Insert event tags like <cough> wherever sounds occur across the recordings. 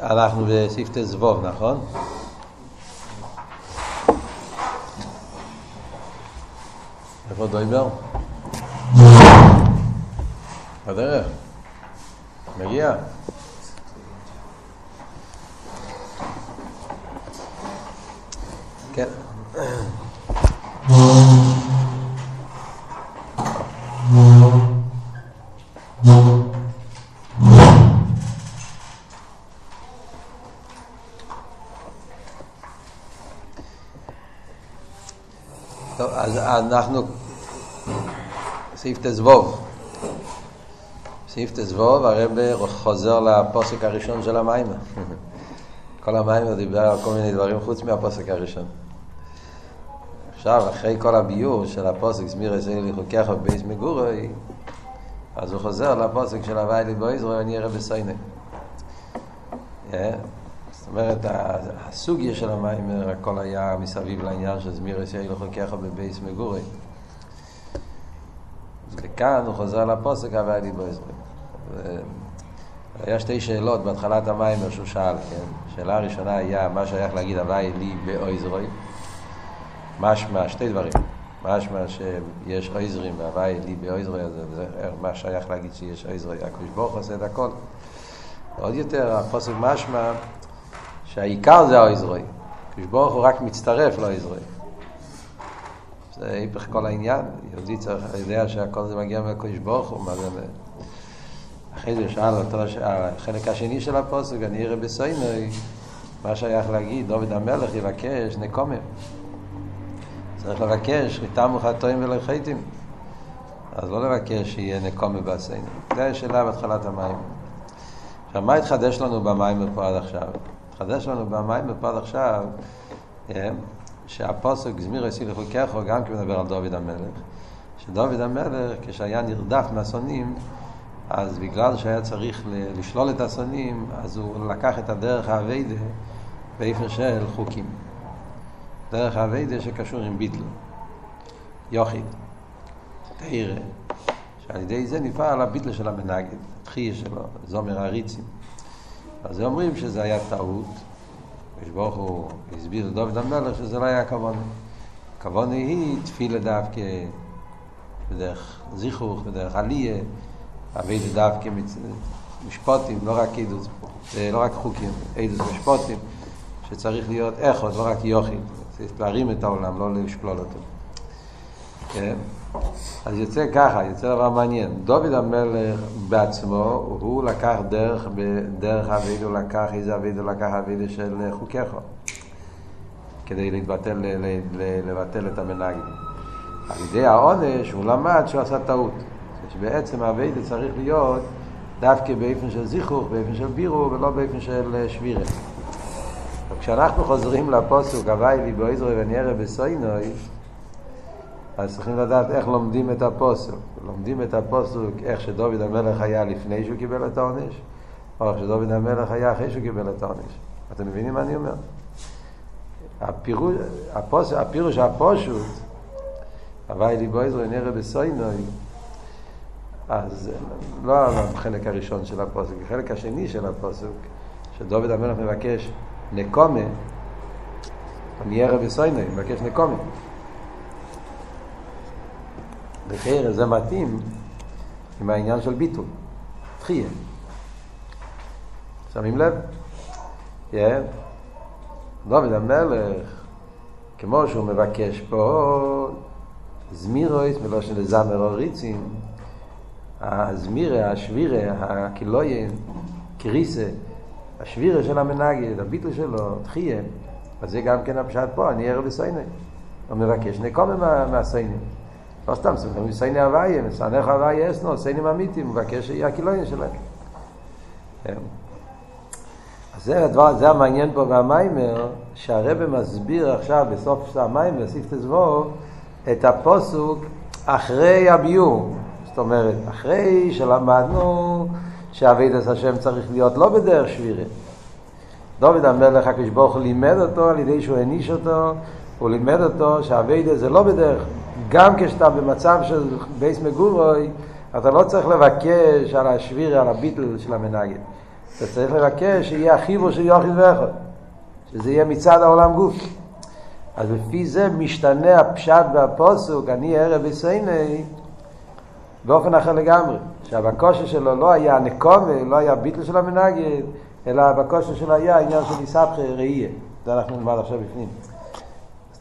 אנחנו בספטי זבוב, נכון? איפה דויבר? בדרך. מגיע. כן. אנחנו, סעיף תזבוב. סעיף תזבוב, הרב חוזר לפוסק הראשון של המים. כל המים דיבר על כל מיני דברים חוץ מהפוסק הראשון. עכשיו, אחרי כל הביור של הפוסק, עשה לי חוקך בבייס מגורי, אז הוא חוזר לפוסק של הוואי לי בויזרו, אני אראה בסיינה. אומרת, הסוגיה של המים, הכל היה מסביב לעניין של זמיר עשה לי חוקך בבייס מגורי. וכאן הוא חוזר לפוסק הוואי לי בויזרו. היה שתי שאלות בהתחלת המים שהוא שאל, כן? שאלה הראשונה היה מה שייך להגיד הוואי לי באויזרוי משמע, שתי דברים. משמע שיש אויזרים והוואי לי באויזרוי, זה מה שייך להגיד שיש אויזרוי, הקדוש ברוך עושה את הכל. עוד יותר, הפוסק משמע שהעיקר זה האויזרוי. הקדוש ברוך הוא רק מצטרף לאויזרוי. זה היפך כל העניין. יהודי צריך, יודע שהכל זה מגיע מהקדוש ברוך הוא, מה זה... אחרי זה שאל אותו, החלק השני של הפוסק, אני אראה בסוינוי, מה שייך להגיד, דוד המלך יבקש נקומם. צריך לבקש, ריתם וחטאים ולחייתים. אז לא לבקש שיהיה נקומה בעשינו. זו השאלה בהתחלת המים. עכשיו, מה התחדש לנו במים פה עד עכשיו? התחדש לנו במים עד עכשיו, שהפוסק זמיר יסי לחוקךו גם כן מדבר על דוד המלך. שדוד המלך, כשהיה נרדף מהשונאים, אז בגלל שהיה צריך לשלול את השונאים, אז הוא לקח את הדרך האביידה באיפה של חוקים. דרך האביידה שקשור עם ביטל, יוחיד, תאירה, שעל ידי זה נפעל הביטל של המנגד, התחייה שלו, זומר הריצים. אז אומרים שזה היה טעות, ושברוך הוא הסביר לדוד המלך שזה לא היה הכוונה. הכוונה היא תפילה דווקא בדרך זיכוך, בדרך עלייה, אביידה דווקא משפוטים, לא רק עדות, לא רק חוקים, עדות משפוטים, שצריך להיות איכות, לא רק יוחיד. צריך להרים את העולם, לא לשקלול אותו. כן? אז יוצא ככה, יוצא דבר מעניין. דוד המלך בעצמו, הוא לקח דרך, דרך אביד, הוא לקח איזה אביד, הוא לקח אביד של חוקיך. כדי להתבטל, לבטל את המנהגים. על ידי העונש הוא למד שהוא עשה טעות. שבעצם האביד צריך להיות דווקא באופן של זיכוך, באופן של בירו, ולא באופן של שבירה. כשאנחנו חוזרים לפוסוק, הוואי לי באיזרו ונראה בסוינוי, אז צריכים לדעת איך לומדים את הפוסוק. לומדים את הפוסוק איך שדוד המלך היה לפני שהוא קיבל את העונש, או איך שדוד המלך היה אחרי שהוא קיבל את העונש. אתם מבינים מה אני אומר? הפירוש, הפוס, הפירוש הפושוט, הוואי לי באיזרו ונראה בסוינוי, אז לא החלק הראשון של הפוסק, החלק השני של הפוסק, שדוד המלך מבקש נקומה, אני ערב וסוינה, מבקש נקומה. בחיר זה מתאים עם העניין של ביטול, תחייה. שמים לב? כן. דוד המלך, כמו שהוא מבקש פה, זמירויס מלושן לזמר הוריצים, הזמירה, השבירה, הקילויין, קריסה, השבירה של המנגד, הביטל שלו, תחייה, אז זה גם כן הפשט פה, אני ערב לסייני. הוא מבקש נקומה מהסיינים. לא סתם, זה גם סייני הוויה, מסנך הוויה אסנו, סיינים אמיתיים, מבקש שיהיה הקילוין שלהם. אז זה הדבר, זה המעניין פה והמיימר, שהרבא מסביר עכשיו בסוף המיימר, סיף תזבוב, את הפוסוק אחרי הביור. זאת אומרת, אחרי שלמדנו שאבידס השם צריך להיות לא בדרך שבירה. דוד המלך הקדוש ברוך הוא לימד אותו על ידי שהוא העניש אותו, הוא לימד אותו שאבידס זה לא בדרך. גם כשאתה במצב של בייס מגורוי, אתה לא צריך לבקש על השבירה, על הביטל של המנגד. אתה צריך לבקש שיהיה החיבור של יוחיד ואחד, שזה יהיה מצד העולם גוף. אז לפי זה משתנה הפשט והפוסוק, אני ערב וסייני, באופן אחר לגמרי. שהבקושה שלו לא היה נקומה, לא היה ביטל של המנגד, אלא הבקושה שלו היה עניין של איסבכי ראייה. זה אנחנו נלמד עכשיו בפנים.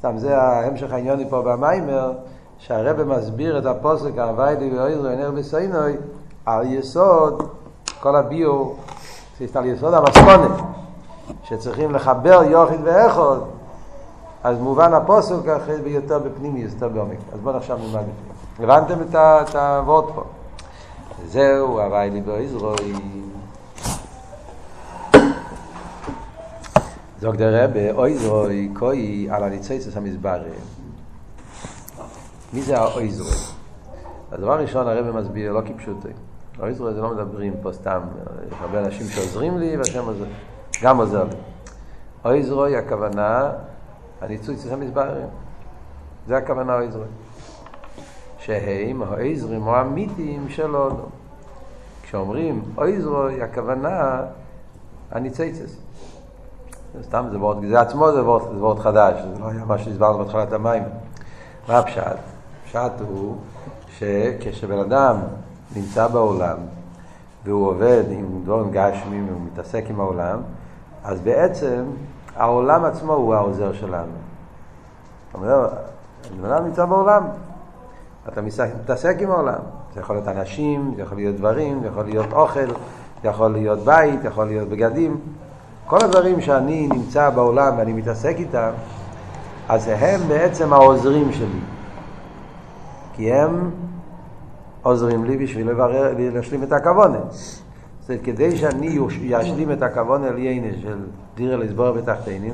סתם זה המשך העניון פה במיימר, שהרבא מסביר את הפוסק הווי לי ואויזרו ענר בסוינוי על יסוד כל הביו, על יסוד המסכונת, שצריכים לחבר יוחיד ואחוד, אז מובן הפוסק אחרי ביותר בפנימי, יותר בעומק. אז בואו עכשיו נלמד בפנים. הבנתם את הוורד פה? זהו, הווי לי ואויזרוי. זוג דר רבה, אויזרוי, קוי על הניצייצס המסברים. מי זה האויזרוי? אז דבר ראשון הרב מסביר, לא כפשוטי. האויזרוי זה לא מדברים פה סתם, יש הרבה אנשים שעוזרים לי והשם עוזר, גם עוזר לי. אויזרוי הכוונה, הניצוץ המסברים. זה הכוונה אויזרוי. שהם האויזרים או המיתים של אודו. כשאומרים אויזרוי הכוונה הניצייצס. סתם זה וורט, זה עצמו זה וורט, זה וורט חדש, זה לא היה מה שהסברנו בהתחלת המים. מה הפשט? הפשט הוא שכשבן אדם נמצא בעולם והוא עובד עם דברים גשמים והוא מתעסק עם העולם, אז בעצם העולם עצמו הוא העוזר שלנו. זאת אומרת, בן אדם נמצא בעולם, אתה מתעסק עם העולם. זה יכול להיות אנשים, זה יכול להיות דברים, זה יכול להיות אוכל, זה יכול להיות בית, זה יכול להיות בגדים. כל הדברים שאני נמצא בעולם ואני מתעסק איתם, אז הם בעצם העוזרים שלי. כי הם עוזרים לי בשביל לברר, להשלים את הכוונה. זאת כדי שאני אשלים את הכוונה עליינה של דירה לסבור בתחתינים,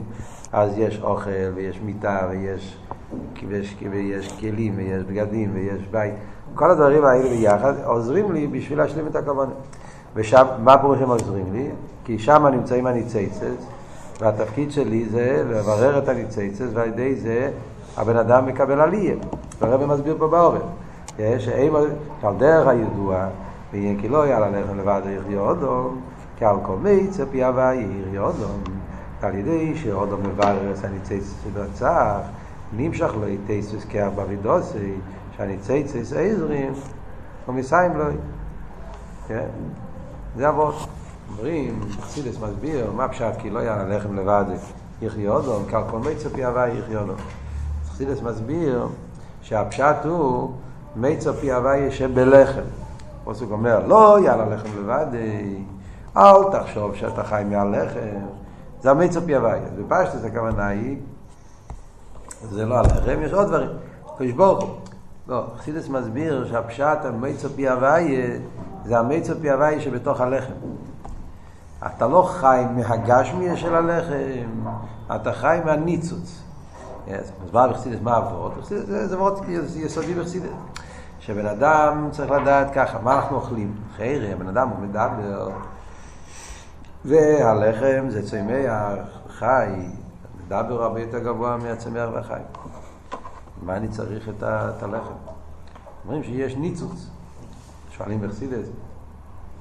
אז יש אוכל ויש מיטה ויש, ויש, ויש כלים ויש בגדים ויש בית. כל הדברים האלה ביחד עוזרים לי בשביל להשלים את הכוונה. ושם, מה פירוש עוזרים לי? כי שם נמצאים הניצייצס, והתפקיד שלי זה לברר את הניצייצס, ועל ידי זה הבן אדם מקבל עלייה. והרבא מסביר פה בעורף. שאין, שעל דרך הידוע, ויהיה כי לא יהיה ללכם לבד יחיה אודום, כי על כל מיצה פי הוואי יחיה אודום. על ידי שאודום מברר את הניצייצס שבצח, נמשך לו איתייסוס כאר ברידוסי, שהניצייצס עזרים, ומסיים לו. כן? זה אבות. אומרים, חסידס מסביר, מה פשט כי לא היה לחם לבד יחיה אודום, כי על כל מיצה פי הוואי יחיה אודום. חסידס מסביר שהפשט הוא מיצה פי הוואי שבלחם. פוסק אומר, לא יאללה לחם לבד, אל תחשוב שאתה חי מעל לחם. זה המיצה פי הוואי. בפשטס הכוונה היא, זה לא הלחם, יש עוד דברים. קדוש ברוך הוא. לא, חסידס מסביר שהפשט המיצה פי הוואי זה המיצה פי הוואי שבתוך הלחם. אתה לא חי מהגשמיה של הלחם, אתה חי מהניצוץ. אז מה בחסידס מה אבות? זה מאוד יסודי בחסידס. שבן אדם צריך לדעת ככה, מה אנחנו אוכלים? חיירי, הבן אדם הוא מדבר. והלחם זה צמח, חי, מדבר הרבה יותר גבוה מהצמח והחי. מה אני צריך את, הלחם? אומרים שיש ניצוץ. שואלים בחסידס,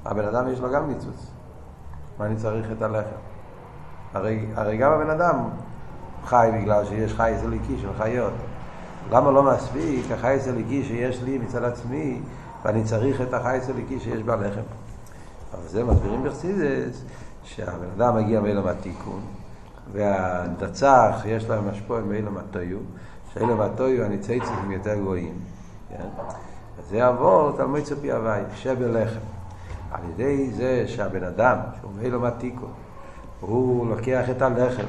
הבן אדם יש לו גם ניצוץ. מה אני צריך את הלחם? הרי, הרי גם הבן אדם חי בגלל שיש חי זליקי של חיות. למה לא מספיק החי זליקי שיש לי מצד עצמי ואני צריך את החי זליקי שיש בלחם? אבל זה מסבירים בחסידס שהבן אדם מגיע מאילום התיקון והנצח יש להם השפוע מאילום התויו שאילום התויו הניצייצים יותר גבוהים כן? זה יעבור תלמוד צפי הוואי, שבלחם על ידי זה שהבן אדם שהוא מאילום התיקון הוא לוקח את הלחם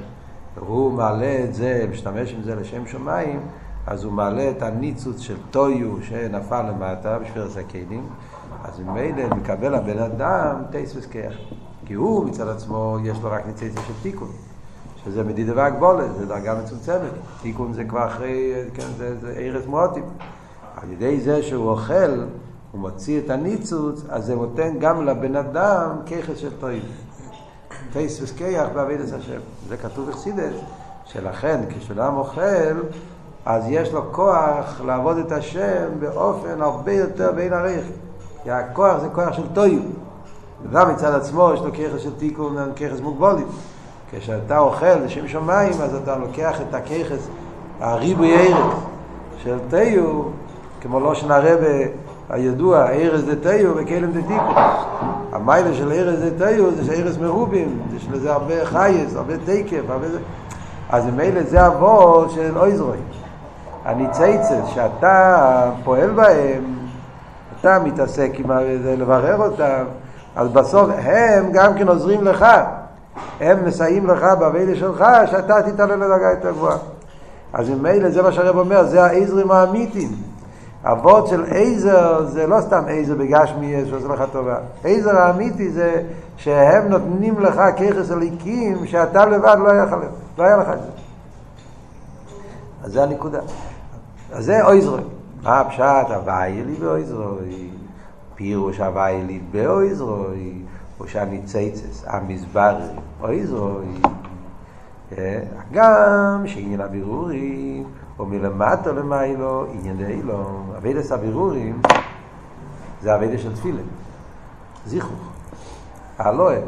והוא מעלה את זה, משתמש עם זה לשם שמיים, אז הוא מעלה את הניצוץ של טויו שנפל למטה בשביל הכלים, אז ממילא מקבל הבן אדם טייס וסכח. כי הוא מצד עצמו, יש לו רק ניצוץ של תיקון, שזה מדידה והגבולת, זה דרגה מצומצמת. תיקון זה כבר אחרי, כן, זה, זה ארץ מועטים. על ידי זה שהוא אוכל, הוא מוציא את הניצוץ, אז זה נותן גם לבן אדם ככס של טויו. טייס וסקייח בעבידת השם. זה כתוב בחסידס, שלכן כשאדם אוכל, אז יש לו כוח לעבוד את השם באופן הרבה יותר בין הרייך. כי הכוח זה כוח של טויו. וגם מצד עצמו יש לו ככס של תיקון, ככס מוגבולית. כשאתה אוכל לשם שמיים, אז אתה לוקח את הככס, הריבוי ארץ של תיו, כמו לא שנראה הידוע, ארז דה תיו וכלם דה תיקון. המיילה של ארז דה תיו זה ארז מרובים, יש לזה הרבה חייס, הרבה תקף, הרבה. אז ממילא זה אבות של אויזרוי. הניצייצס שאתה פועל בהם, אתה מתעסק עם זה, לברר אותם, אז בסוף הם גם כן עוזרים לך. הם מסייעים לך באביילה שלך, שאתה תתעלה לדרגה יותר גבוהה. אז ממילא זה מה שהרב אומר, זה העזרים האמיתיים. אבות של עזר זה לא סתם עזר בגשמי יש ועושה לך טובה. עזר האמיתי זה שהם נותנים לך ככס הליקים שאתה לבד לא היה לך, לא היה לך את זה. אז זה הנקודה. אז זה אויזרוי. מה הפשט? הוואי לי באויזרוי. פירוש הוואי לי באויזרוי. או שהניצייצס, המזבר, אויזרוי. גם שעניין הבירורים, או מלמטה למיילו, עניין דאילו. אבידס הבירורים זה אבידס של תפילה. זיכוך. הלואה,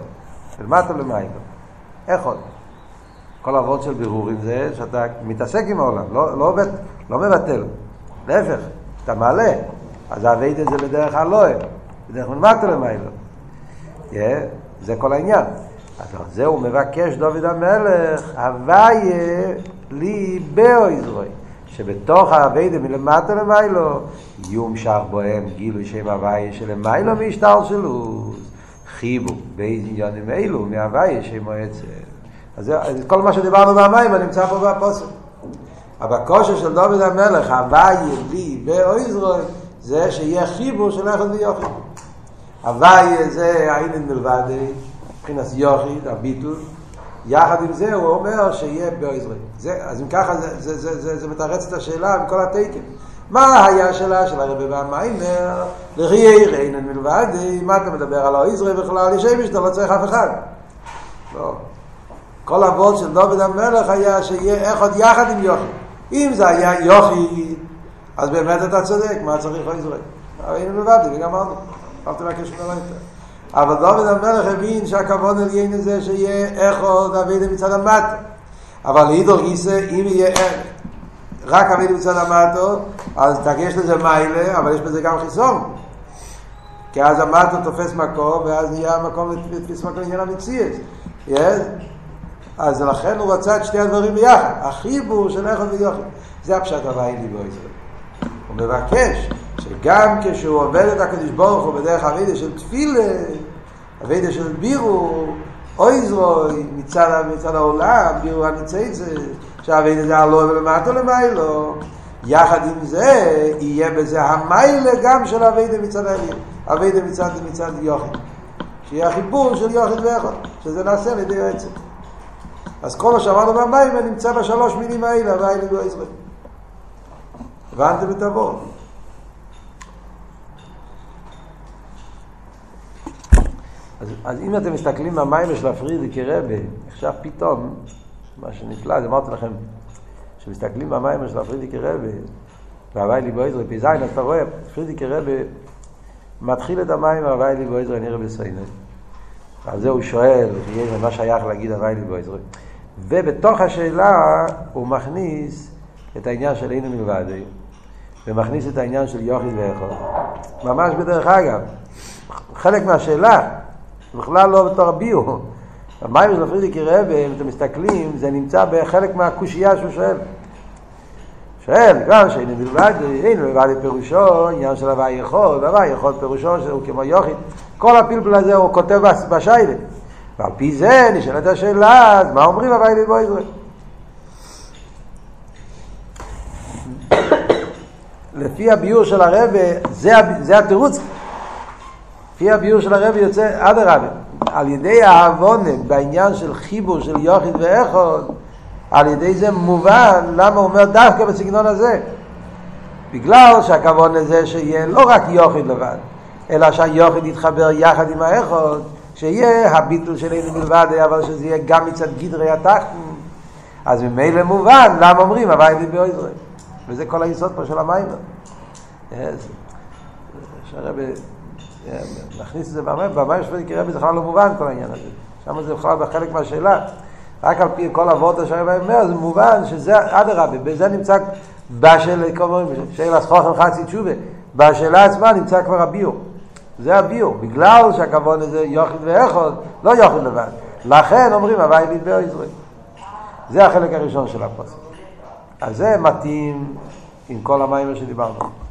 מלמטה למיילו. איך עוד? כל אבות של בירורים זה שאתה מתעסק עם העולם, לא, לא, לא מבטל. להפך, אתה מעלה. אז האביידה זה בדרך הלואה, בדרך מלמטה למיילו. Yeah, זה כל העניין. אז זה הוא מבקש דוד המלך, הוויה לי באויזרוי. שבתוך האביידה מלמטה למיילו, יומשך בוהם גילוי שם הוויה שלמיילו מהשתלשלות. חיבו באיזה עניונים אלו מהוויה שם מועצת. אז זה, כל מה שדיברנו במים נמצא פה בפוסק. אבל הכושר של דוד המלך, הוויה לי באויזרוי, זה שיהיה חיבור של אחד ויוחד. הוויה זה העניין מלבד, מבחינת יוחיד, הביטול. יחד עם זה הוא אומר שיהיה באויזרוי. אז אם ככה זה, זה, זה, זה, זה מתרץ את השאלה עם כל התקן. מה היה השאלה של הרבי והמיימר? לחיי ריינן מלבד, מה אתה מדבר על האיזרוי בכלל? יש אמש, אתה לא צריך אף אחד. לא. כל אבות של דוד המלך היה שיהיה אחד יחד עם יוכי. אם זה היה יוכי, אז באמת אתה צודק, מה צריך איזרוי? היינו לבד, וגמרנו. אל תבקש ממנו יותר. אבל דוד המלך הבין שהכבוד עליין זה שיהיה אחד אבידה מצד המטה. אבל להידור גיסא, אם יהיה רק אבידה מצד המטה, אז תגש לזה מיילה, אבל יש בזה גם חיסון. כי אז המטה תופס מקום, ואז נהיה מקום לתפיס מקום לעניין המציאות. אז לכן הוא רצה את שתי הדברים ביחד. החיבור של אחד ויוחד. זה הפשט הוואי לי בו הוא מבקש שגם כשהוא עובד את הקדוש ברוך הוא בדרך הווידה של תפילה, הווידה של בירו, אוי זרוי, מצד, מצד העולם, בירו הניצייצה, שהווידה זה הלא ולמטה למיילו, יחד עם זה, יהיה בזה המיילה גם של הווידה מצד העליון, הווידה מצד, מצד יוחד. שיהיה החיבור של יוחד ואחד, שזה נעשה על ידי יועצת. אז כל מה שאמרנו במים נמצא בשלוש מילים האלה, הווידה בישראל. הבנתם את הבור. אז, אז אם אתם מסתכלים במים של הפרידיקי רבה, עכשיו פתאום, מה שנפלא, אז אמרתי לכם, כשמסתכלים במים של הפרידיקי רבה, והווי לי בויזרי פי זין, אז אתה רואה, פרידיקי רבה מתחיל את המים והווי לי בויזרי נראה בסיינה. על זה הוא שואל, מה שייך להגיד הווי לי בויזרי. ובתוך השאלה הוא מכניס את העניין של אינו מלבד, ומכניס את העניין של יוחיד ואיכות. ממש בדרך אגב, חלק מהשאלה, בכלל לא בתור הביור. המים של פרידיקי רבי, אם אתם מסתכלים, זה נמצא בחלק מהקושייה שהוא שואל. שואל, גם שאין מלבד, אין מלבד פירושו, עניין של הוואי יכול, הוואי יכול פירושו שהוא כמו יוחיד. כל הפלפל הזה הוא כותב בשיילה. ועל פי זה נשאלת השאלה, אז מה אומרים הוואי לבוא ישראל? לפי הביור של הרבה, זה, זה התירוץ. לפי הביור של הרבי יוצא, אדרבה, על ידי העוונם בעניין של חיבור של יוחיד ואחוד, על ידי זה מובן למה הוא אומר דווקא בסגנון הזה. בגלל שהכוון לזה שיהיה לא רק יוחיד לבד, אלא שהיוחיד יתחבר יחד עם האחוד, שיהיה הביטול של אינו מלבד, אבל שזה יהיה גם מצד גדרי התחתן. אז ממילא מובן למה אומרים הווי לי באויזרי. וזה כל היסוד פה של המים. שהרבה נכניס את זה במים, במים של יקרה זה בכלל לא מובן כל העניין הזה. שם זה בכלל בחלק מהשאלה. רק על פי כל אבות אשר אומר, זה מובן שזה, אדרבה, בזה נמצא, בשאלה, שאלה סחוכם חצי תשובה, בשאלה עצמה נמצא כבר הביור. זה הביור, בגלל שהכוון הזה יוכל ואיכות, לא יוכל לבד. לכן אומרים הווי לידבר ישראל. זה החלק הראשון של הפוסק. אז זה מתאים עם כל המים שדיברנו.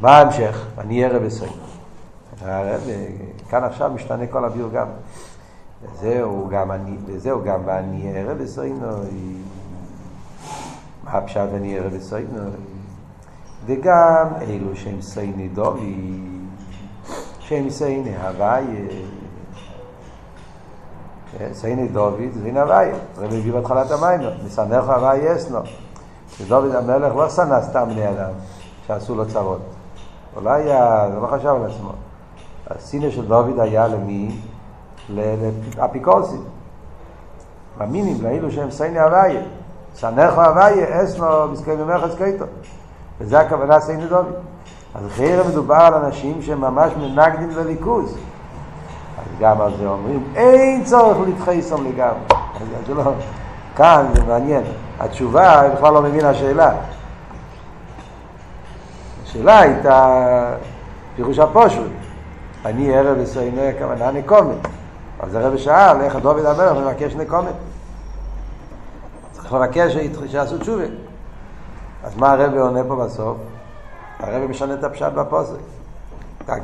כן. מה ההמשך? אני ערב עשרים. כאן עכשיו משתנה כל הביור גם. וזהו גם אני, וזהו גם ואני ערב עשרים. מה הפשט אני ערב עשרים? וגם אלו שהם סייני דובי, שהם סייני הוויה. סייני דוד, סייני הוויה. זה מביא בהתחלת המים, מסנך הוויה אסנו. שדוד המלך לא שנא סתם בני אדם שעשו לו צרות. היה, הוא לא חשב על עצמו. הסינא של דוד היה למי? לאפיקורסים. מאמינים לאלו שהם סייני הוויה. סנך הוויה אסנו מסכי ממך קייטו. וזה הכוונה סייני דוד. אז חיירה מדובר על אנשים שהם ממש מנגדים לליכוז. אז גם על זה אומרים, אין צורך להתחייסם לגמרי. זה לא, כאן זה מעניין. התשובה, היא בכלל לא מבינה השאלה. השאלה הייתה פירוש הפושט. אני ערב וסיינו הכוונה נקומת. אז הרב שאל איך דוד המלך מבקש נקומת. צריך לבקש שיעשו תשובה. אז מה הרב עונה פה בסוף? הרב משנה את הפשט בפוסק.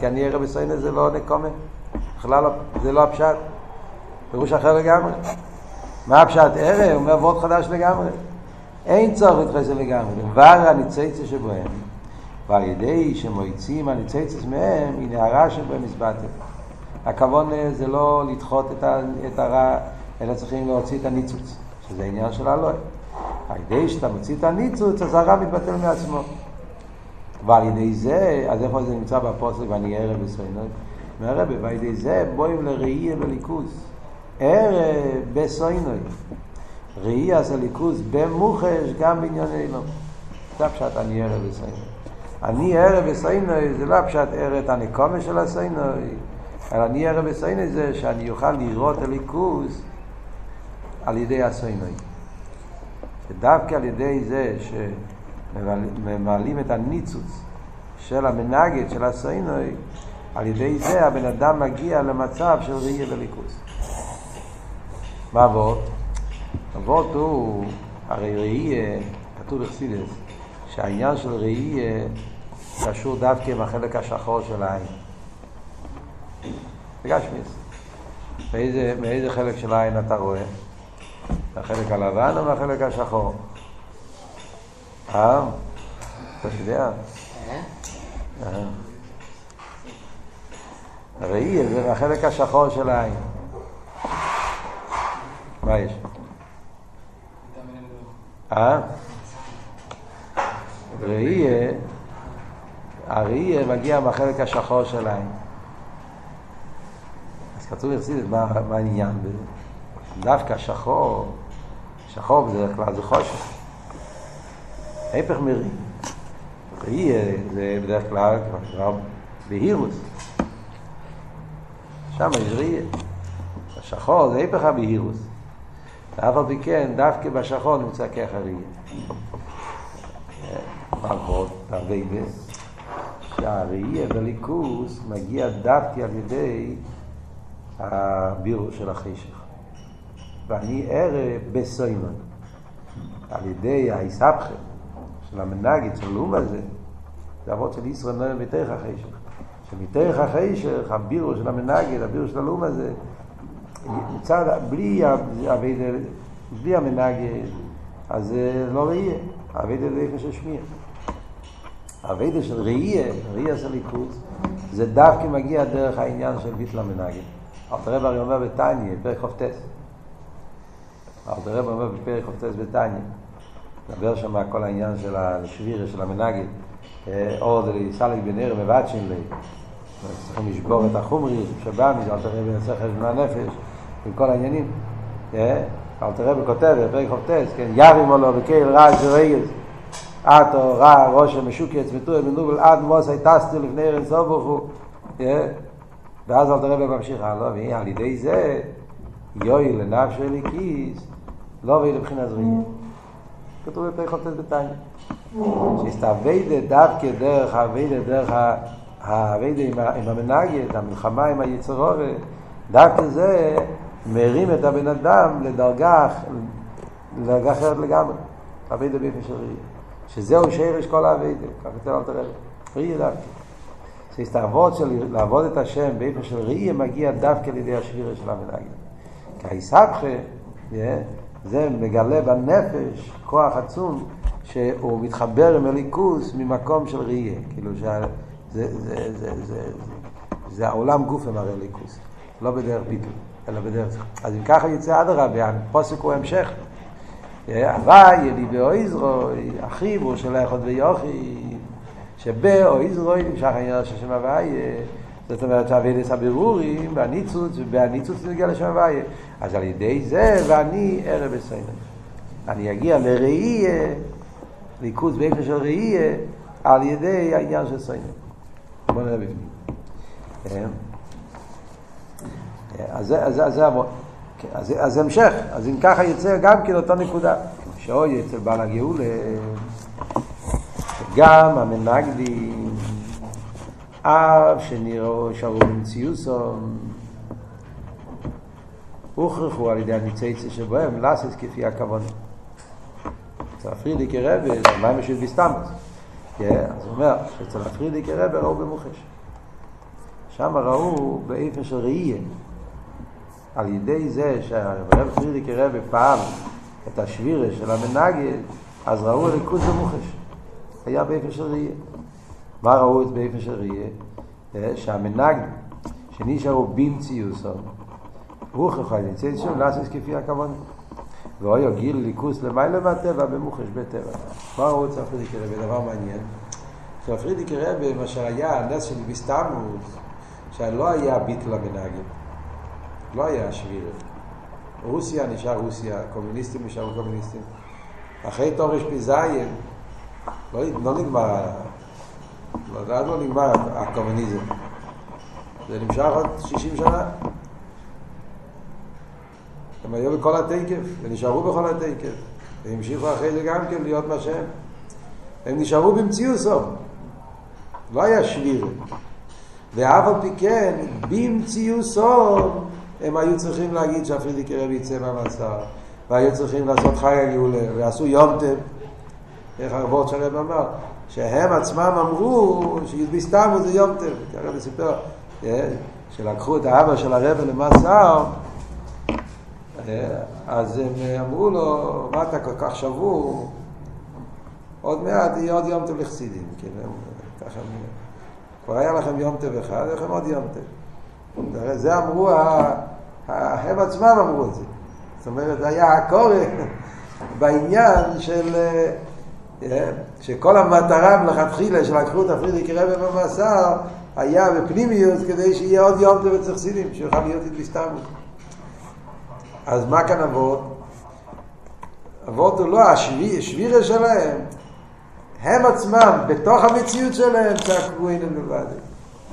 כי אני ערב וסיינו זה לא נקומת. בכלל לא, זה לא הפשט. פירוש אחר לגמרי. מה הפשט ערב? הוא אומר חדש לגמרי. אין צורך להתחסן לגמרי. דבר הניצצה שבהם, ועל ידי שמויצים הניצצס מהם, היא נערה שבהם הסבטתם. הכוון זה לא לדחות את, הרע, אלא צריכים להוציא את הניצוץ, שזה עניין של הלוי. על ידי שאתה מוציא את הניצוץ, אז הרע מתבטל מעצמו. ועל ידי זה, אז איפה זה נמצא בפוסק ואני ערב בסוינוי? מהרבה, ועל ידי זה בואים לראייה וליכוז. ערב בסוינוי. ראייה זה ליכוז במוחש גם בענייני לא. זה הפשט אני ערב. אני ערב בסוינוי זה לא הפשט ערב הנקומה של הסוינוי, אלא אני ערב בסוינוי זה שאני אוכל לראות הליכוז על ידי הסוינוי. ודווקא על ידי זה שממלאים את הניצוץ של המנגד, של הסוינוי, על ידי זה הבן אדם מגיע למצב של ראייה וליכוז. מה אבות? אבות הוא, הרי ראייה, כתוב בחסידס, שהעניין של ראייה קשור דווקא עם החלק השחור של העין. בגשמיס. מאיזה, מאיזה חלק של העין אתה רואה? מהחלק הלבן או מהחלק השחור? אה? אתה יודע? אה. ראי זה מהחלק השחור של העין. מה יש? אה? ראי, הראי מגיע מהחלק השחור של העין. אז כתוב יחסידת, מה, מה העניין בזה? דווקא שחור, שחור בדרך כלל זה חושך. ההפך מראי. ראי זה בדרך כלל כבר בהירוס. שם יש ראייה. השחור זה היפך הבהירוס. ואף על פי כן, דווקא בשחור נמצא ככה ראייה. מערכות, תרבייבה, שהראייה בליכוס מגיע דווקא על ידי הבירו של החשך. ואני ערב בסוימן. על ידי ההיסבכה של המנגד, של הלאום הזה, זה אבות של ישראל נועם בתוך החשך. שמתוך החשך, הבירו של המנגד, הבירו של הלאום הזה, מצד, בלי, בלי המנגד, אז זה לא ראייה, אבידה זה איפה אבידה של ראייה, ראייה של ליכוז, זה דווקא מגיע דרך העניין של ביטל המנגד. אלתר רב הרי אומר בתניא, פרק חופטס. אלתר רב אומר בפרק חופטס בתניא. מדבר שם כל העניין של השבירה של המנגד. אור דלי סלק בנר מבטשין לי. צריכים לשבור את החומרי שבא מזה, אל תראה בנצח חשבון הנפש, עם כל העניינים. אל תראה בכותב, בפרק חופטס, כן, ירים עולו בקהל רעש ורייז. רע ראש המשוקץ מטור מנובל עד מוס הייטסטו לפני ארץ סובוכו ואז אל תראה בממשיך הלאה ועל ידי זה יוי לנפש אליקיס לא ואי לבחינת ראייה כתוב בפרק חופטת בתניא שהסתווידה דווקא דרך הווידה דרך הווידה עם המנגד המלחמה עם היצר אורי דווקא זה מרים את הבן אדם לדרגה לדרגה אחרת לגמרי. הווידה באופן של ראייה שזהו שרש כל הווידה ככה יותר אל תראה. ראייה דווקא שהסתעבוד של לעבוד את השם באופן של ראייה מגיע דווקא לידי השבירה של המנגד כי היסבכה זה מגלה בנפש כוח עצום שהוא מתחבר עם הליכוס ממקום של ראייה, כאילו שזה זה, זה, זה, זה, זה, זה העולם גוף עם הרי ליכוס, לא בדרך ביטל, אלא בדרך... אז אם ככה יצא אדרבה, הפוסק הוא המשך. הוואי, ידידי או איזרו, אחיו, הוא שולח עוד ויוכי, שבאו איזרו נמשך העניין של שם הוואי, זאת אומרת שהאבידס הבירורים, והניצוץ, והניצוץ נגיע לשם הוואי. אז על ידי זה, ואני ערב בסיימן. אני אגיע לראייה, ליכוז באיפה של ראייה, על ידי העניין של סיימן. בוא נראה בפנים. אז זה, אז, אז, אז, אז המשך, אז אם ככה יצא גם כן אותו נקודה. שאוי אצל בעל הגאולה, גם המנגדים, אף שנראו שרו במציאוסום, הוכרחו על ידי הניצייצה שבהם לסס כפי הכוונה. אצל הפרידיקי רבי, מה הם יושבים בסתמוס? אז הוא אומר שאצל הפרידיקי רבי ראו במוחש. שם ראו באיפה של ראייה. על ידי זה שהרב פרידיקי רבי פעל את השבירה של המנגד, אז ראו הליכוז במוחש. היה באיפה של ראייה. מה ראו את באיפה של ראייה? שהמנגד שנשארו במציאוסו, רוח אחד נמצא שום לעשות כפי הכוונה. ואוי גיל ליכוס למעלה מהטבע במוחש בטבע. מה הוא רוצה פרידיקי רבי? דבר מעניין. פרידיקי רבי, מה שהיה הנס של ביסטמוס, שלא היה ביטל המנהגים. לא היה שביר. רוסיה נשאר רוסיה, קומוניסטים נשארו קומוניסטים. אחרי תורש פיזיין, לא, לא נגמר, לא, לא נגמר הקומוניזם. זה נמשך עוד 60 שנה. הם היו בכל התקף, ונשארו בכל התקף, והמשיכו אחרי זה גם כן להיות מהשם. הם נשארו במציאוסו, לא היה שביר. ואף על פי כן, במציאוסו, הם היו צריכים להגיד שהפרידיקי רבי יצא מהמסר, והיו צריכים לעשות חי הגאולה, ועשו יומטם, איך הרבות שהרב אמר, שהם עצמם אמרו שי"ב זה יומטם, כי הרב סיפר, שלקחו את האבא של הרב למסר, אז הם אמרו לו, מה אתה כל כך שבור? עוד מעט יהיה עוד יום טוב לחסידים. כאילו, ככה, כבר היה לכם יום טוב אחד, היה לכם עוד יום טוב. זה אמרו, הם עצמם אמרו את זה. זאת אומרת, היה הקורא <laughs> בעניין של... שכל המטרה מלכתחילה שלקחו את הפרידיקי רבי במאסר היה בפנימיות כדי שיהיה עוד יום טוב אצל שיוכל להיות התבסתמות. אז מה כאן אבות? אבות הוא לא השבירה שלהם, הם עצמם, בתוך המציאות שלהם, צעקו הנה לבד.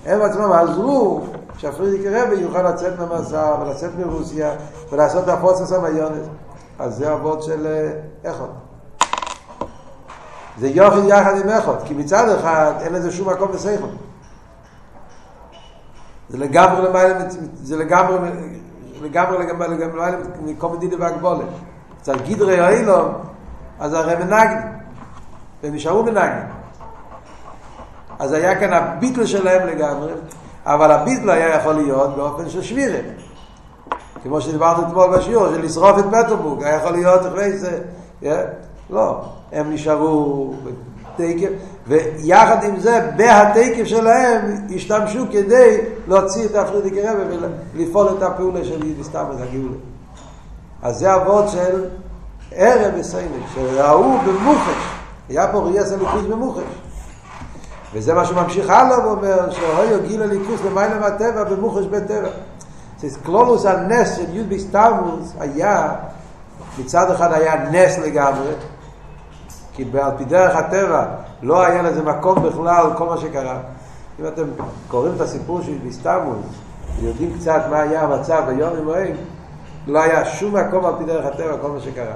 הם עצמם עזרו שהפרידיק רבי יוכל לצאת מהמסע ולצאת מרוסיה ולעשות הפוצס המיונס. אז זה אבות של איכות. זה יוחד יחד עם איכות, כי מצד אחד אין לזה שום מקום בסייכות. זה לגמרי למעלה, זה לגמרי לגמרי לגמרי לגמרי מכל מדידה והגבולת. אצל גידרי האילום, אז הרי מנגנים, והם נשארו מנגנים. אז היה כאן הביטל שלהם לגמרי, אבל הביטל היה יכול להיות באופן של שבירה. כמו שדיברנו אתמול בשיעור, של לשרוף את פטרבורג, היה יכול להיות אחרי זה, לא, הם נשארו בתקף, ויחד עם זה, בהתקף שלהם, השתמשו כדי להוציא את הפרידיקי רבי ולפעול את הפעולה של סתם את הגאולה. אז זה אבות של ערב בסיימק, שראו במוחש, היה פה ראייה ליכוז במוחש. וזה מה שממשיך הלאה ואומר, שהויו גיל הליכוז למעלה מהטבע במוחש בטבע. זה קלולוס הנס של י' בסתמוס היה, מצד אחד היה נס לגמרי, כי על פי דרך הטבע לא היה לזה מקום בכלל, כל מה שקרה. אם אתם קוראים את הסיפור של ביסטמוס, ויודעים קצת מה היה המצב ביום ומועד, לא היה שום מקום על פי דרך הטבע, כל מה שקרה.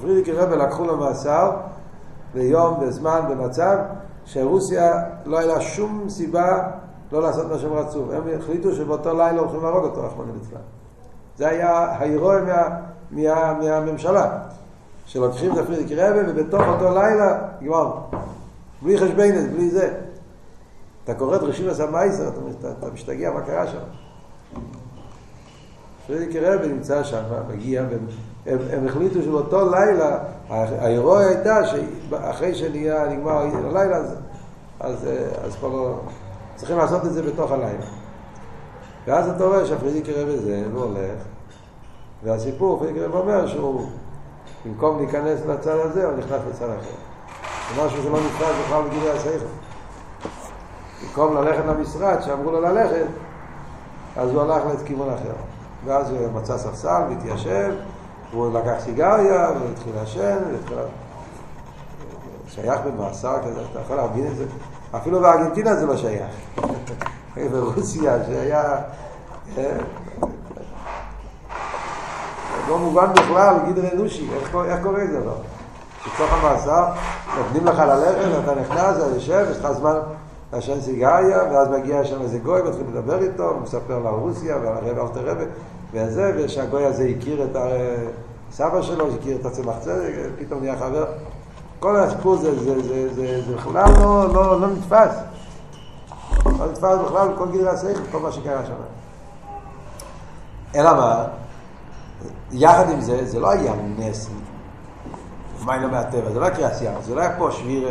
פרידיקי רבי לקחו לו מאסר ביום, בזמן, במצב, שרוסיה לא היה לה שום סיבה לא לעשות מה שהם רצו. הם החליטו שבאותו לילה הולכים להרוג אותו, רחמנא ליצלן. זה היה ההירואי מה, מה, מהממשלה, שלוקחים את הפרידיקי רבי ובתוך אותו לילה נגמר. בלי חשבנת, בלי זה. אתה קורא את רשימת המייסר, אתה, אתה, אתה משתגע מה קרה שם. פרידיקי רבי נמצא שם, מגיע, הם, הם החליטו שבאותו לילה, האירוע הייתה שאחרי שנהיה, נגמר הלילה, אז, אז, אז כבר לא, צריכים לעשות את זה בתוך הלילה. ואז אתה רואה שהפרידיקי רבי זה, הולך, והסיפור, פרידיקי רבי אומר שהוא, במקום להיכנס לצד הזה, הוא נכנס לצד אחר. זה משהו שלא נכנס בכלל בגילי השכל. במקום ללכת למשרד שאמרו לו ללכת, אז הוא הלך לכיוון אחר. ואז הוא מצא ספסל והתיישב, והוא לקח סיגריה והתחיל לעשן, שייך במאסר כזה, אתה יכול להבין את זה? אפילו בארגנטינה זה לא שייך. <laughs> ברוסיה שהיה... אה, לא מובן בכלל, גידר אנושי, איך, קורה זה לא? שתוך המאסר נותנים לך ללכת, אתה נכנס, אתה יושב, יש לך זמן לעשן סיגריה, ואז מגיע שם איזה גוי, מתחיל לדבר איתו, הוא מספר לה רוסיה ועל הרב אלתר רבי, וזה, ושהגוי הזה הכיר את הסבא שלו, הכיר את הצמח צדק, פתאום נהיה חבר. כל הסיפור זה, זה, זה, זה, זה בכלל לא, לא, לא נתפס. לא נתפס בכלל כל גדרי השכל, כל מה שקרה שם. אלא מה? יחד עם זה, זה לא היה נס. מים לא מהטבע, זה לא היה קריאס ים, זה לא היה פה שבירה.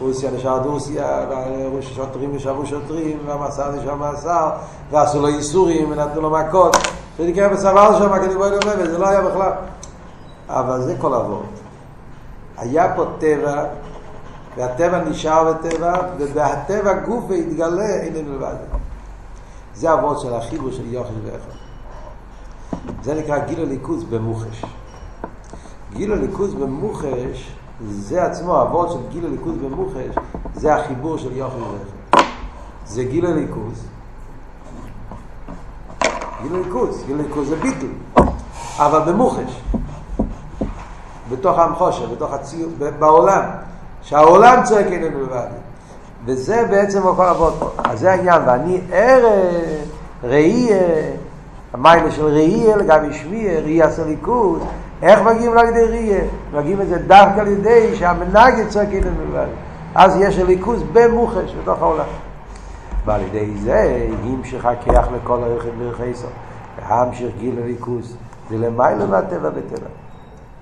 רוסיה נשאר רוסיה, והשוטרים נשארו שוטרים, והמאסר נשאר מאסר, ועשו לו איסורים, ונתנו לו מכות. שנקרא בסבל שם, כדי בואי לומר, וזה לא היה בכלל. אבל זה כל אבות. היה פה טבע, והטבע נשאר בטבע, ובהטבע גוף והתגלה איננו לבד. זה אבות של החיבור של יוחד ואחד. זה נקרא גיל הליכוז במוחש. גיל הליכוז במוחש זה עצמו, אבות של גיל הליכוז במוחש, זה החיבור של יוחד ואחד. זה גיל הליכוז. גיל הליכוז, גיל הליכוז זה ביטל, אבל במוחש. בתוך המחושה, בתוך הציור, בעולם, שהעולם צועק איננו לבד. וזה בעצם כל אבות פה. אז זה העניין, ואני ער, ראי, המיילה של ראי, לגבי שמי, ראי עשה ליכוז, איך מגיעים לידי ראי? מגיעים את זה דווקא על ידי שהמנהג צועק איננו לבד. אז יש ליכוז במוחש, בתוך העולם. ועל ידי זה המשיך הכיח לכל הרכב ברכיסו. והמשיך גיל הליכוז. זה למעלה מהטבע בטבע.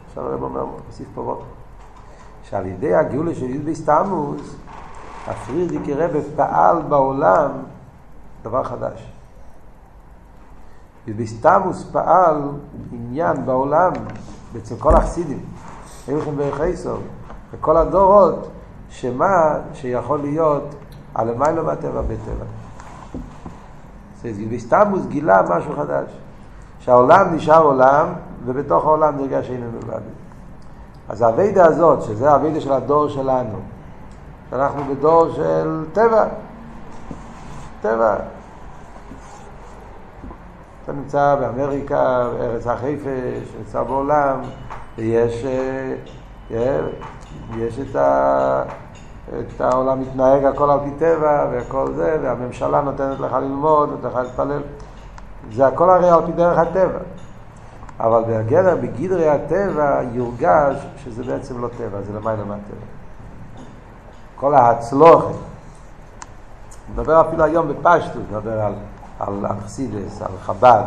עכשיו הרב אומר, מוסיף פה בוקר. שעל ידי הגאולה של י"ב סתמוס, הפרידיקי רבי פעל בעולם דבר חדש. י"ב סתמוס פעל עניין בעולם, אצל כל החסידים, הלכם ברכיסו, וכל הדורות, שמה שיכול להיות הלמיילא מהטבע בטבע. י"ב סתמוס גילה משהו חדש. שהעולם נשאר עולם, ובתוך העולם נרגש שאיננו לבד. אז האביידה הזאת, שזה האביידה של הדור שלנו, שאנחנו בדור של טבע, טבע. אתה נמצא באמריקה, בארץ החפש, נמצא בעולם, ויש אה, יש את, ה, את העולם מתנהג הכל על פי טבע וכל זה, והממשלה נותנת לך ללמוד, נותנת לך להתפלל. זה הכל הרי על פי דרך הטבע. אבל בגדר, בגדרי הטבע, יורגש שזה בעצם לא טבע, זה למעלה מהטבע. כל ההצלוחת. נדבר אפילו היום בפשטות, נדבר על, על אכסידס, על חב"ד,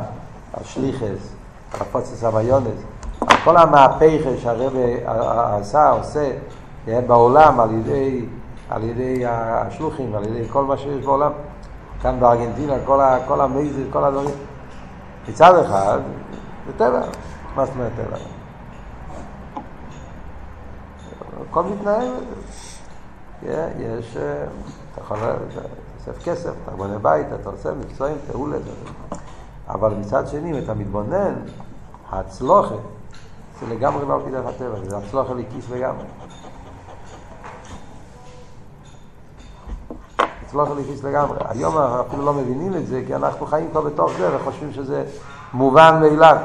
על שליחס, על הפוצס המיונס, על כל המהפכה שהרבי עשה, עושה בעולם על ידי, על ידי השלוחים, על ידי כל מה שיש בעולם. כאן בארגנטינה, כל, ה, כל המייזר, כל הדברים. מצד אחד, זה טבע. מה זאת אומרת טבע? הכל מתנהל. יש, אה, אתה יכול, אוסף כסף, אתה בונה בית, אתה עושה מקצועים, לזה. אבל מצד שני, אם אתה מתבונן, הצלוחת, זה לגמרי לא על פי דרך הטבע, זה הצלוח הליקיס לגמרי. הצלוח הליקיס לגמרי. היום אנחנו אפילו לא מבינים את זה, כי אנחנו חיים כבר בתוך זה וחושבים שזה מובן מאליו.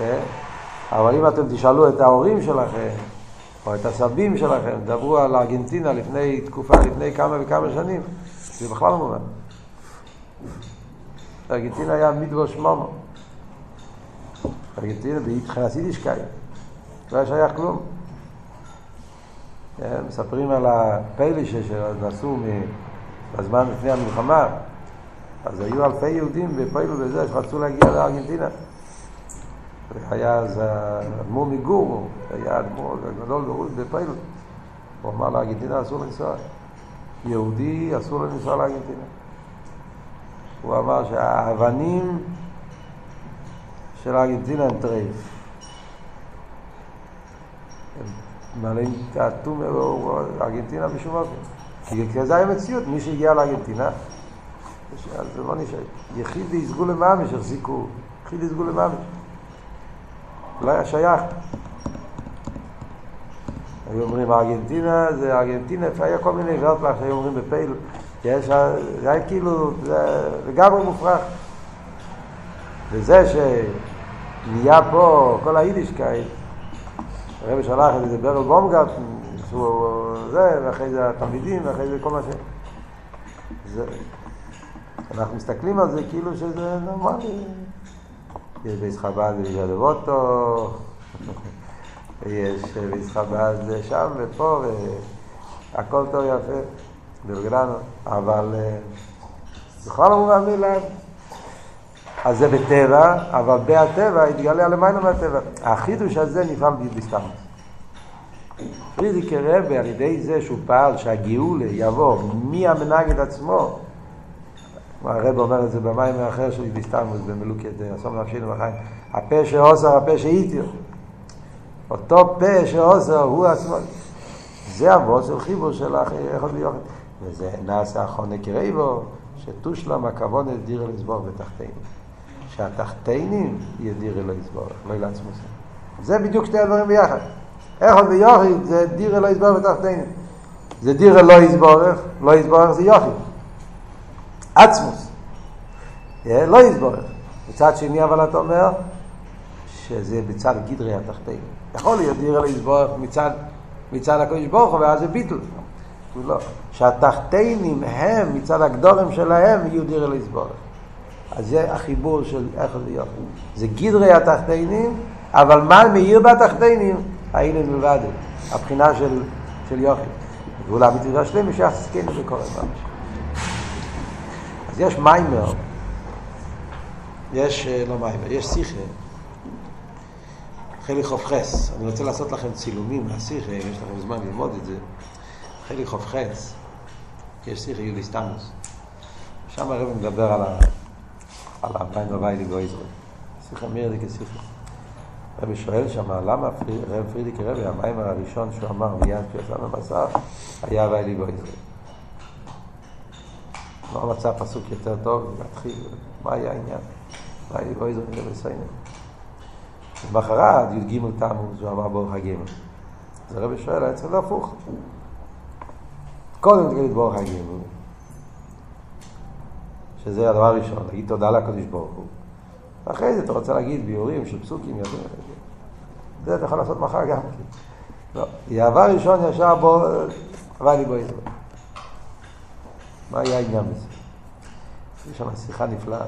אה? אבל אם אתם תשאלו את ההורים שלכם, או את הסבים שלכם, דברו על ארגנטינה לפני תקופה, לפני כמה וכמה שנים, זה בכלל לא מובן. ארגנטינה היה מדבוש מומו. ארגנטינה מבחינת יידישקאי, לא היה שייך כלום. כן, מספרים על הפיילישה שנסעו בזמן לפני המלחמה, אז היו אלפי יהודים בפיילו וזה שרצו להגיע לארגנטינה. היה אז האדמו"ר מגור, היה האדמו"ר הגדול בפיילו. הוא אמר לארגנטינה אסור לנסוע. יהודי אסור לנסוע לארגנטינה. הוא אמר שהאבנים של ארגנטינה הם טרייף. הם מעלים תעתום ארגנטינה בשום אופן. כי זה היה מציאות, מי שהגיע לארגנטינה, אז זה לא נשאר. יחיד יסגו למאמש, החזיקו, יחיד יסגו למאמש. לא היה שייך. היו אומרים ארגנטינה, זה ארגנטינה, היה כל מיני ורטלח שהיו אומרים בפייל, יש, זה היה כאילו, זה לגמרי מופרך. וזה שנהיה פה כל היידישקייט, הרב שלח את זה ברל בומגרטן, זה, ואחרי זה התלמידים, ואחרי זה כל מה ש... זה... אנחנו מסתכלים על זה כאילו שזה נורמלי. יש בית חב"ד בידבוטו, יש בית חב"ד שם ופה, והכל טוב יפה, התרגלנו, אבל בכל המובן מאליו. אז זה בטבע, אבל בהטבע התגלה למעלה מהטבע. החידוש הזה נפעל בי"ב תמוז. פרידיקי רבי על ידי זה שהוא פעל שהגאולה יבוא מהמנגד עצמו הרב אומר את זה במים האחר של בסתמוס במלוקת אסום נפשינו בחיים. הפה שעושר הפה שאיתיר אותו פה שעושר הוא עצמו. זה אבות של חיבור של אחד ויוחד וזה נעשה החונק רייבו שתושלם הכבוד דירה לסבור בתחתינו. שהתחתינים ידירה לא יסבור לא לעצמו זה. בדיוק שתי הדברים ביחד. אחד ויוחד זה דירה לא יסבור בתחתינו. זה דירה לא יסבורך לא יסבורך זה יוחד עצמוס. לא יסבורך. מצד שני, אבל אתה אומר שזה בצד גדרי התחתינו. יכול להיות דירה ליסבורך מצד, מצד הקדוש ברוך הוא, ואז זה ביטל. לא. שהתחתינים הם, מצד הגדורים שלהם, יהיו דירה ליסבורך. אז זה החיבור של איך זה יופי. זה גדרי התחתינים, אבל מה מאיר בתחתינים? האילן מלבד, הבחינה של, של יופי. ואולי בתפילה שלמה שיחסקנו בקורא ממש. אז יש מיימר, יש, לא מיימר, יש שיחה, חלי חופכס, אני רוצה לעשות לכם צילומים מהשיחה, אם יש לכם זמן ללמוד את זה, חלי חופכס, יש שיחה יוליסטנוס, שם הרב מדבר על, ה, על המיימר ויילי גויזרי, שיחה מירדי כשיחה. רבי שואל שם, למה רב פרידיק רבי, המיימר הראשון שהוא אמר מיד כשיצא במסע, היה ויילי גויזרי. לא מצא פסוק יותר טוב להתחיל, מה היה העניין? מה היה בו איזו מילה בסיינה? למחרת, י"ג תמוז, הוא אמר ברוך הגימל. אז הרבי שואל, היה צריך להפוך. קודם תגיד ברוך הגימל, שזה הדבר הראשון, להגיד תודה לקדוש ברוך הוא. ואחרי זה אתה רוצה להגיד ביורים של פסוקים. זה אתה יכול לעשות מחר גם. לא, יעבר ראשון ישר בו, עבר לי בו איזו. מה היה העניין בזה? יש שם שיחה נפלאה.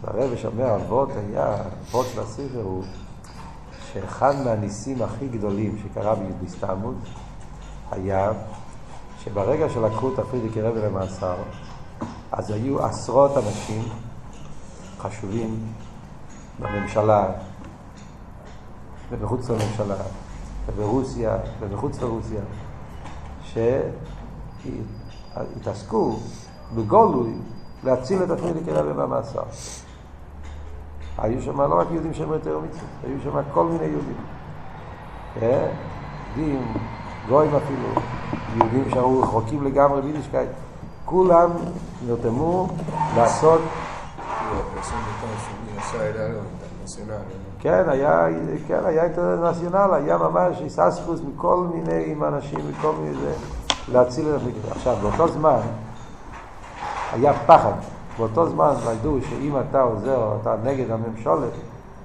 והרבש אומר, אבות היה, אבות של הספר הוא שאחד מהניסים הכי גדולים שקרה בסתמות היה שברגע שלקחו את הפרידיקי רבי למאסר, אז היו עשרות אנשים חשובים בממשלה ומחוץ לממשלה וברוסיה ומחוץ לרוסיה. התעסקו בגולוי להציל את הפריערדיקער רבי במאסר. היו שם לא רק יהודים שומרי תורה ומצוות, היו שם כל מיני יהודים. יהודים, גויים אפילו, יהודים שהיו רחוקים לגמרי מיידישקייט. כולם נרתמו לעשות... כן, היה, כן, היה אינטרנציונל, היה ממש השתתפות מכל מיני אנשים, מכל מיני זה, להציל את המקרה. עכשיו, באותו זמן היה פחד. באותו זמן ידעו שאם אתה עוזר, אתה נגד הממשולת,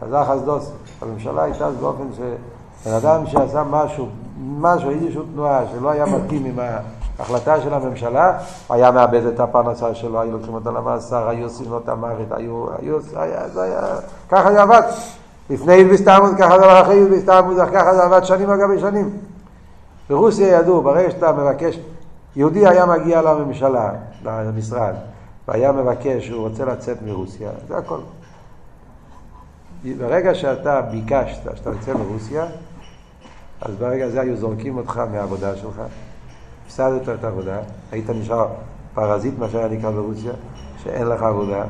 אז זה החסדוס. הממשלה הייתה אז באופן שבן אדם שעשה משהו, משהו, איזושהי תנועה שלא היה מתאים עם ההחלטה של הממשלה, היה מאבד את הפרנסה שלו, היו לוקחים אותו למאסר, היו עושים לו את המוות, היו, היו, היה, זה היה, ככה זה עבד. לפני אילביסטמוס, ככה זה עבד אחרי אילביסטמוס, ככה זה עבד שנים על גבי שנים. ברוסיה ידעו, ברגע שאתה מבקש, יהודי היה מגיע לממשלה, למשרד, והיה מבקש שהוא רוצה לצאת מרוסיה, זה הכל. ברגע שאתה ביקשת שאתה יוצא מרוסיה, אז ברגע הזה היו זורקים אותך מהעבודה שלך, הפסדת את העבודה, היית נשאר פרזיט, מה שהיה נקרא ברוסיה, שאין לך עבודה,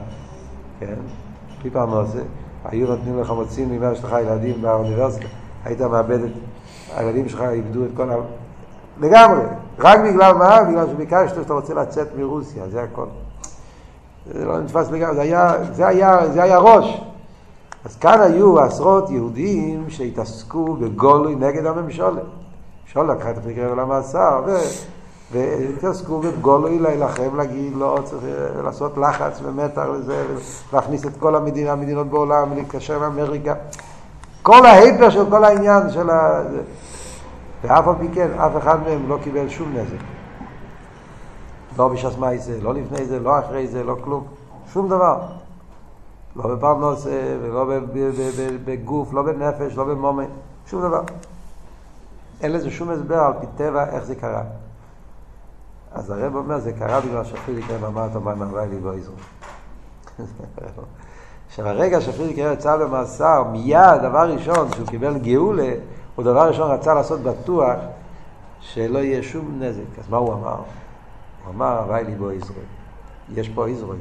כן? בלי פרנסה, היו נותנים לך מוצאים ממאה שלך ילדים באוניברסיטה, היית מאבד את, הילדים שלך איבדו את כל ה... לגמרי, רק בגלל מה? בגלל שביקשת שאתה רוצה לצאת מרוסיה, זה הכל. זה לא נתפס לגמרי, זה היה, זה היה, זה היה ראש. אז כאן היו עשרות יהודים שהתעסקו בגולוי נגד הממשלה. הממשלה לקחה את הפרקר למאסר, והתעסקו בגולוי להילחם, להגיד לא צריך לעשות לחץ ומתח וזה, ולהכניס את כל המדינה, המדינות בעולם, ולהתקשר עם אמריקה. כל ההיפר של כל העניין של ה... ואף על פי כן, אף אחד מהם לא קיבל שום נזק. לא בש"ס מייסה, לא לפני זה, לא אחרי זה, לא כלום. שום דבר. לא בפרנוס, ולא בגוף, לא בנפש, לא במומן, שום דבר. אין לזה שום הסבר על פי טבע איך זה קרה. אז הרב אומר, זה קרה בגלל שפרידיקר אמר אותו מה מהווה לי בו יזרום. <laughs> עכשיו הרגע שפרידיקר יצא למאסר, מיד, דבר ראשון, שהוא קיבל גאולה, הוא דבר ראשון רצה לעשות בטוח שלא יהיה שום נזק. אז מה הוא אמר? הוא אמר, הווי לי בו יזרום. יש פה יזרום.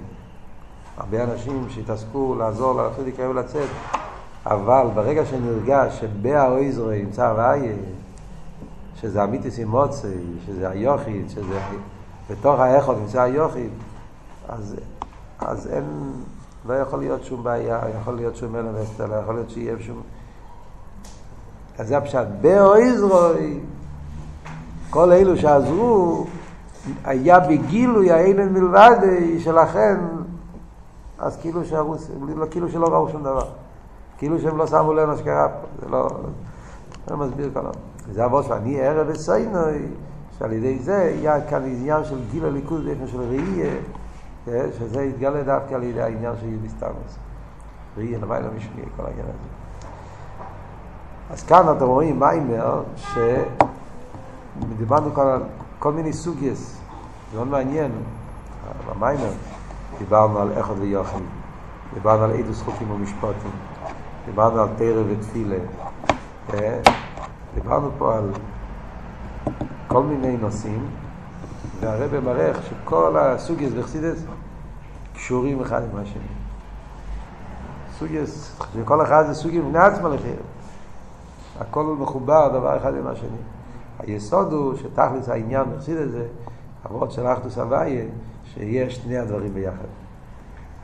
הרבה אנשים שהתעסקו לעזור לאחידי קרב לצאת, אבל ברגע שנרגש שבאה איזרוי נמצא הוויה, שזה אמיתיס עם מוצי, שזה היוחיד, שזה בתוך האחוד נמצא היוחיד, אז, אז אין, לא יכול להיות שום בעיה, יכול להיות שום וסטר, לא יכול להיות שיהיה שום... אז זה הפשט, באו איזרוי, כל אלו שעזרו, היה בגילוי האילן מלבד שלכן אז כאילו שהרוס, כאילו שלא ראו שום דבר. כאילו שהם לא שמו לב מה שקרה פה. זה לא... זה מסביר כאן. זה אבות שאני ערב וסיינוי, שעל ידי זה יהיה כאן עניין של גיל הליכוז באופן של ראייה, שזה יתגלה דווקא על ידי העניין של יוליסטנוס. ראייה למעלה משמיע, כל העניין הזה. אז כאן אתם רואים מיימר, שדיברנו כאן על כל מיני סוגייס, זה מאוד מעניין, במיימר. דיברנו על אחד ויוחד, דיברנו על עדוס חוקים ומשפטים, דיברנו על תרא ותפילה, דיברנו פה על כל מיני נושאים, והרבא מראה שכל הסוגייס וחסידס קשורים אחד עם השני. סוגייס, שכל אחד זה סוגיה בני עצמה לחיר. הכל מחובר דבר אחד עם השני. היסוד הוא שתכלס העניין בחסידס זה, אבות של אחדוס הוויה, שיש שני הדברים ביחד.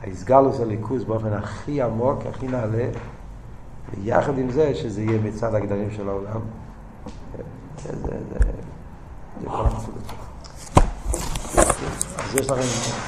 ההסגלוס הליכוז באופן הכי עמוק, הכי נעלה, ויחד עם זה שזה יהיה מצד הגדרים של העולם. זה, זה, זה, זה כל המצוות. אז יש לכם...